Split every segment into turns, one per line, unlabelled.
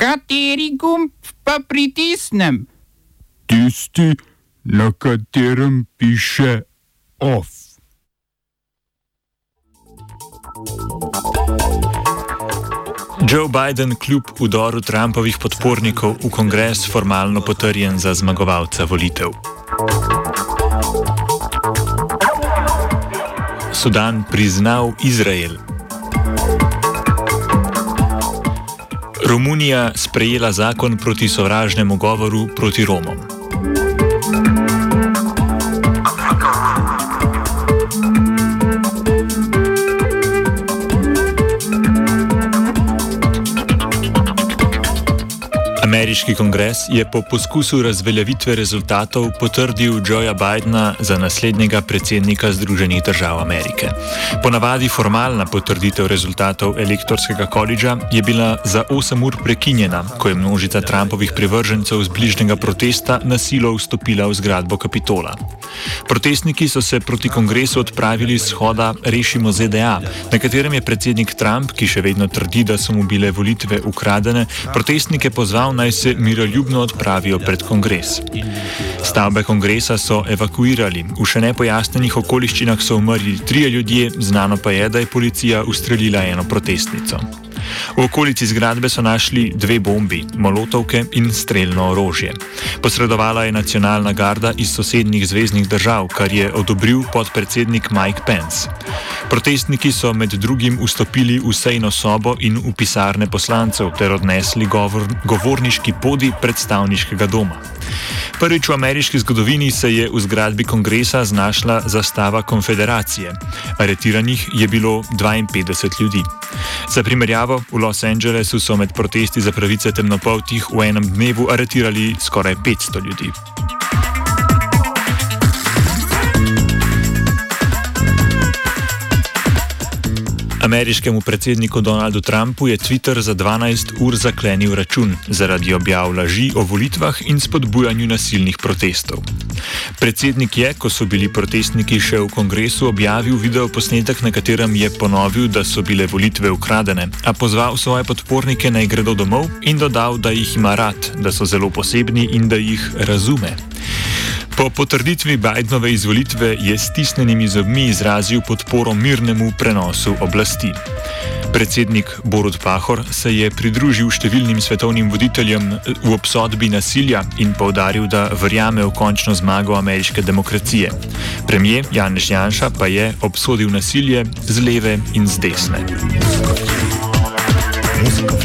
Kateri gumb pa pritisnem?
Tisti, na katerem piše OF.
Joe Biden kljub udoru Trumpovih podpornikov v kongres formalno potrjen za zmagovalca volitev. Sudan priznal Izrael. Romunija sprejela zakon proti sovražnemu govoru proti Romom. Ameriški kongres je po poskusu razveljavitve rezultatov potrdil Joea Bidna za naslednjega predsednika Združenih držav Amerike. Ponavadi formalna potrditev rezultatov elektorskega koledža je bila za 8 ur prekinjena, ko je množica Trumpovih privržencev z bližnjega protesta na silo vstopila v zgradbo Kapitola. Protestniki so se proti kongresu odpravili z shoda Rešimo ZDA, na katerem je predsednik Trump, ki še vedno trdi, da so mu bile volitve ukradene, protestnike pozval naj se miroljubno odpravijo pred kongres. Stavbe kongresa so evakuirali, v še nepojasnenih okoliščinah so umrli trije ljudje, znano pa je, da je policija ustrelila eno protestnico. V okolici zgradbe so našli dve bombi, molotovke in streljno orožje. Posredovala je nacionalna garda iz sosednjih zvezdnih držav, kar je odobril podpredsednik Mike Pence. Protestniki so med drugim vstopili v sejno sobo in v pisarne poslancev ter odnesli govor, govorniški podi predstavniškega doma. Prvič v ameriški zgodovini se je v zgradbi kongresa znašla zastava konfederacije. Aretiranih je bilo 52 ljudi. Za primerjavo, v Los Angelesu so med protesti za pravice temnopoltih v enem dnevu aretirali skoraj 500 ljudi. Ameriškemu predsedniku Donaldu Trumpu je Twitter za 12 ur zaklenil račun zaradi objav laži o volitvah in spodbujanju nasilnih protestov. Predsednik je, ko so bili protestniki še v kongresu, objavil video posnetek, na katerem je ponovil, da so bile volitve ukradene, a pozval svoje podpornike naj gredo domov in dodal, da jih ima rad, da so zelo posebni in da jih razume. Po potrditvi Bidenove izvolitve je s stisnjenimi zobmi izrazil podporo mirnemu prenosu oblasti. Predsednik Borod Pahor se je pridružil številnim svetovnim voditeljem v obsodbi nasilja in povdaril, da verjame v končno zmago ameriške demokracije. Premijer Janez Janša pa je obsodil nasilje z leve in z desne. Muzika.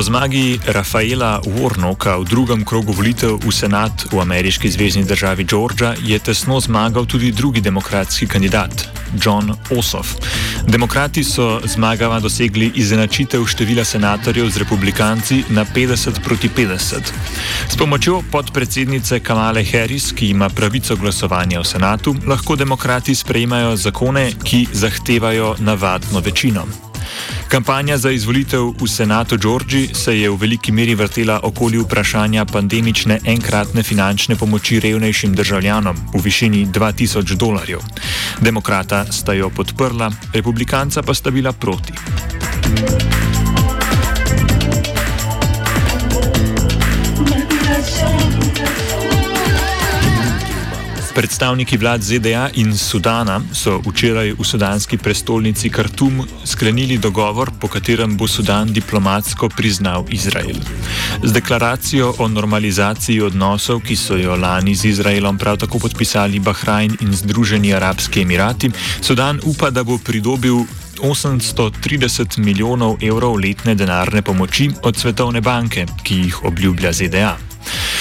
Po zmagi Rafaela Warnocka v drugem krogu volitev v senat v ameriški zvezdni državi Georgia je tesno zmagal tudi drugi demokratski kandidat, John Ossoff. Demokrati so zmagama dosegli izenačitev števila senatorjev z republikanci na 50 proti 50. S pomočjo podpredsednice Kamale Harris, ki ima pravico glasovanja v senatu, lahko demokrati sprejmajo zakone, ki zahtevajo navadno večino. Kampanja za izvolitev v senatu Džordži se je v veliki meri vrtela okoli vprašanja pandemične enkratne finančne pomoči revnejšim državljanom v višini 2000 dolarjev. Demokrata sta jo podprla, republikanca pa sta bila proti. Predstavniki vlad ZDA in Sudana so včeraj v sudanski prestolnici Khartoum sklenili dogovor, po katerem bo Sudan diplomatsko priznal Izrael. Z deklaracijo o normalizaciji odnosov, ki so jo lani z Izraelom prav tako podpisali Bahrajn in Združeni arabski emirati, Sudan upa, da bo pridobil 830 milijonov evrov letne denarne pomoči od Svetovne banke, ki jih obljublja ZDA.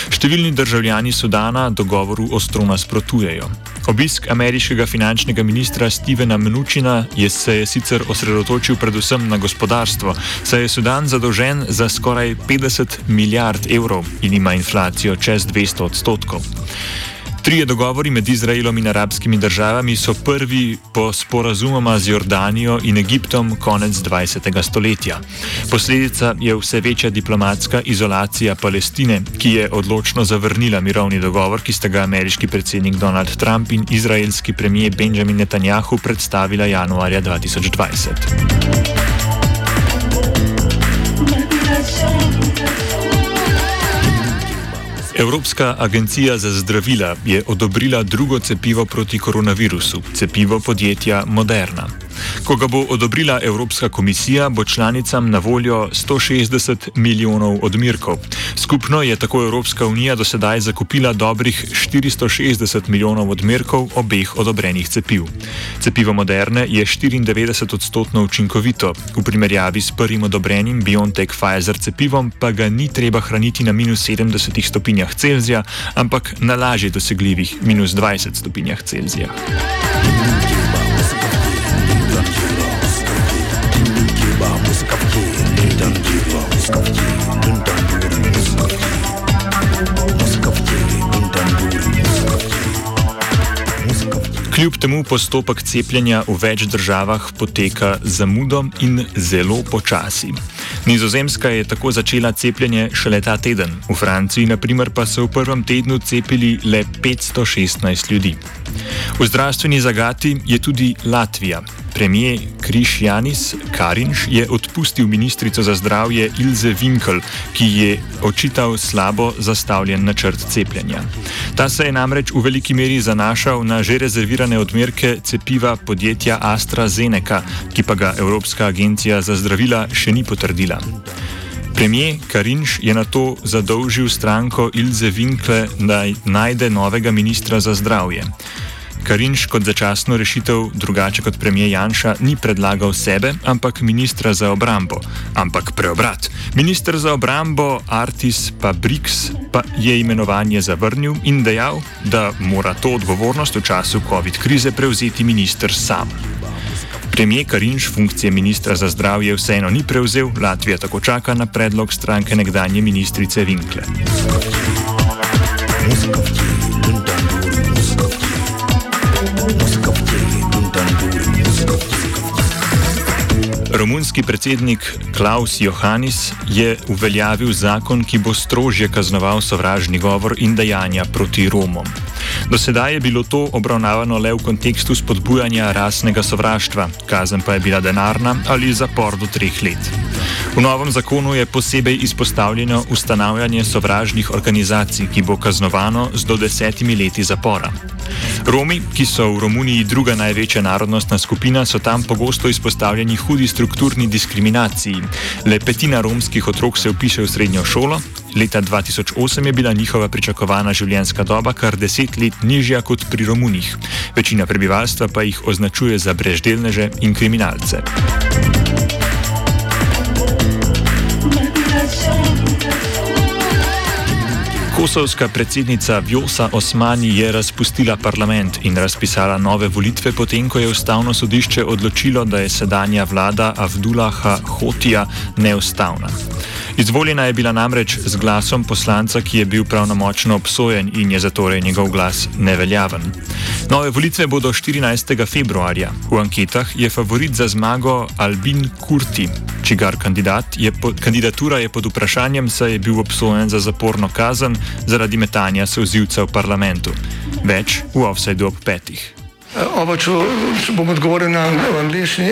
Številni državljani Sudana dogovoru ostro nasprotujejo. Obisk ameriškega finančnega ministra Stevena Mnučina je se je sicer osredotočil predvsem na gospodarstvo, saj je Sudan zadolžen za skoraj 50 milijard evrov in ima inflacijo čez 200 odstotkov. Trije dogovori med Izraelom in arabskimi državami so prvi po sporazumoma z Jordanijo in Egiptom konec 20. stoletja. Posledica je vse večja diplomatska izolacija Palestine, ki je odločno zavrnila mirovni dogovor, ki sta ga ameriški predsednik Donald Trump in izraelski premijer Benjamin Netanjahu predstavila januarja 2020. Evropska agencija za zdravila je odobrila drugo cepivo proti koronavirusu, cepivo podjetja Moderna. Ko ga bo odobrila Evropska komisija, bo članicam na voljo 160 milijonov odmerkov. Skupno je tako Evropska unija do sedaj zakupila dobrih 460 milijonov odmerkov obeh odobrenih cepiv. Cepivo Moderne je 94 odstotno učinkovito, v primerjavi s prvim odobrenim BioNTech Pfizer cepivom pa ga ni treba hraniti na minus 70 stopinjah Celzija, ampak na lažje dosegljivih minus 20 stopinjah Celzija. Kljub temu postopek cepljenja v več državah poteka zamudom in zelo počasi. Nizozemska je tako začela cepljenje šele ta teden, v Franciji naprimer pa so v prvem tednu cepili le 516 ljudi. V zdravstveni zagati je tudi Latvija. Premijer Kriš Janis Karinš je odpustil ministrico za zdravje Ilze Winkel, ki je očital slabo zastavljen načrt cepljenja. Ta se je namreč v veliki meri zanašal na že rezervirane odmerke cepiva podjetja AstraZeneca, ki pa ga Evropska agencija za zdravila še ni potrdila. Premijer Karinš je na to zadolžil stranko Ilze Winkle, da najde novega ministra za zdravje. Karinš kot začasno rešitev, drugače kot premijer Janša, ni predlagal sebe, ampak ministra za obrambo. Ampak preobrat. Ministr za obrambo Artis Pabrix pa je imenovanje zavrnil in dejal, da mora to odgovornost v času COVID krize prevzeti minister sam. Premijer Karinš funkcije ministra za zdravje vseeno ni prevzel, Latvija tako čaka na predlog stranke nekdanje ministrice Winkle. Romunski predsednik Klaus Johannis je uveljavil zakon, ki bo strožje kaznoval sovražni govor in dejanja proti Romom. Do sedaj je bilo to obravnavano le v kontekstu spodbujanja rasnega sovraštva, kazen pa je bila denarna ali zapor do treh let. V novem zakonu je posebej izpostavljeno ustanavljanje sovražnih organizacij, ki bo kaznovano z do desetimi leti zapora. Romi, ki so v Romuniji druga največja narodnostna skupina, so tam pogosto izpostavljeni hudi strukturni diskriminaciji. Le petina romskih otrok se upiše v srednjo šolo. Leta 2008 je bila njihova pričakovana življenjska doba kar deset let nižja kot pri Romunih. Večina prebivalstva pa jih označuje za breždelneže in kriminalce. Kosovska predsednica Vjosa Osmani je razpustila parlament in razpisala nove volitve, potem ko je ustavno sodišče odločilo, da je sedanja vlada Avdulaha Hotija neustavna. Izvoljena je bila namreč z glasom poslanca, ki je bil pravnomočno obsojen in je zatorej njegov glas neveljaven. Nove volitve bodo 14. februarja. V anketah je favorit za zmago Albin Kurti, čigar kandidat je po, kandidatura je pod vprašanjem, saj je bil obsojen za zaporno kazen zaradi metanja sozivca v parlamentu. Več v offsajdu ob petih.
Oba, če, bom odgovoril na angliški.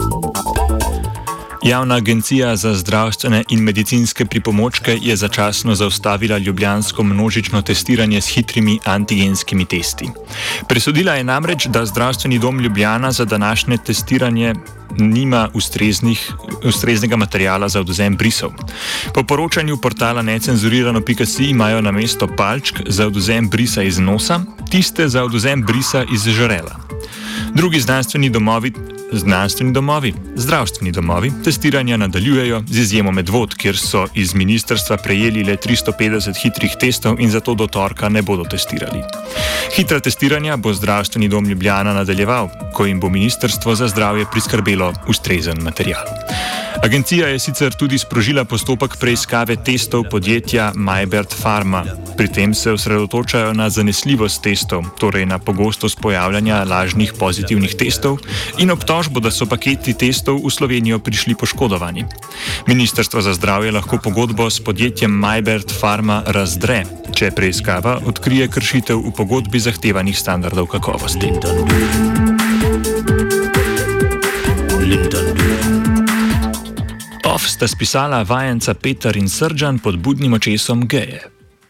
Javna agencija za zdravstvene in medicinske pripomočke je začasno zaustavila ljubljansko množično testiranje s hitrimi antigenskimi testi. Presodila je namreč, da zdravstveni dom Ljubljana za današnje testiranje nima ustreznega materijala za odvzem brisov. Po poročanju portala necenzurirano.si imajo na mesto palčk za odvzem brisa iz nosa, tiste za odvzem brisa iz žrela. Drugi znanstveni domovi Znanstveni domovi, zdravstveni domovi testiranja nadaljujejo z izjemo medvod, kjer so iz ministrstva prejeli le 350 hitrih testov in zato do torka ne bodo testirali. Hitra testiranja bo zdravstveni dom Ljubljana nadaljeval, ko jim bo ministrstvo za zdravje priskrbelo ustrezen material. Agencija je sicer tudi sprožila postopek preiskave testov podjetja Mybert Pharma. Pri tem se osredotočajo na zanesljivost testov, torej na pogostost pojavljanja lažnih pozitivnih testov in obtožbo, da so paketi testov v Slovenijo prišli poškodovani. Ministrstvo za zdravje lahko pogodbo s podjetjem Mybert Pharma razdre, če preiskava odkrije kršitev v pogodbi zahtevanih standardov kakovosti. Off sta spisala vajenca Peter in Srdžan pod budnim očesom geje.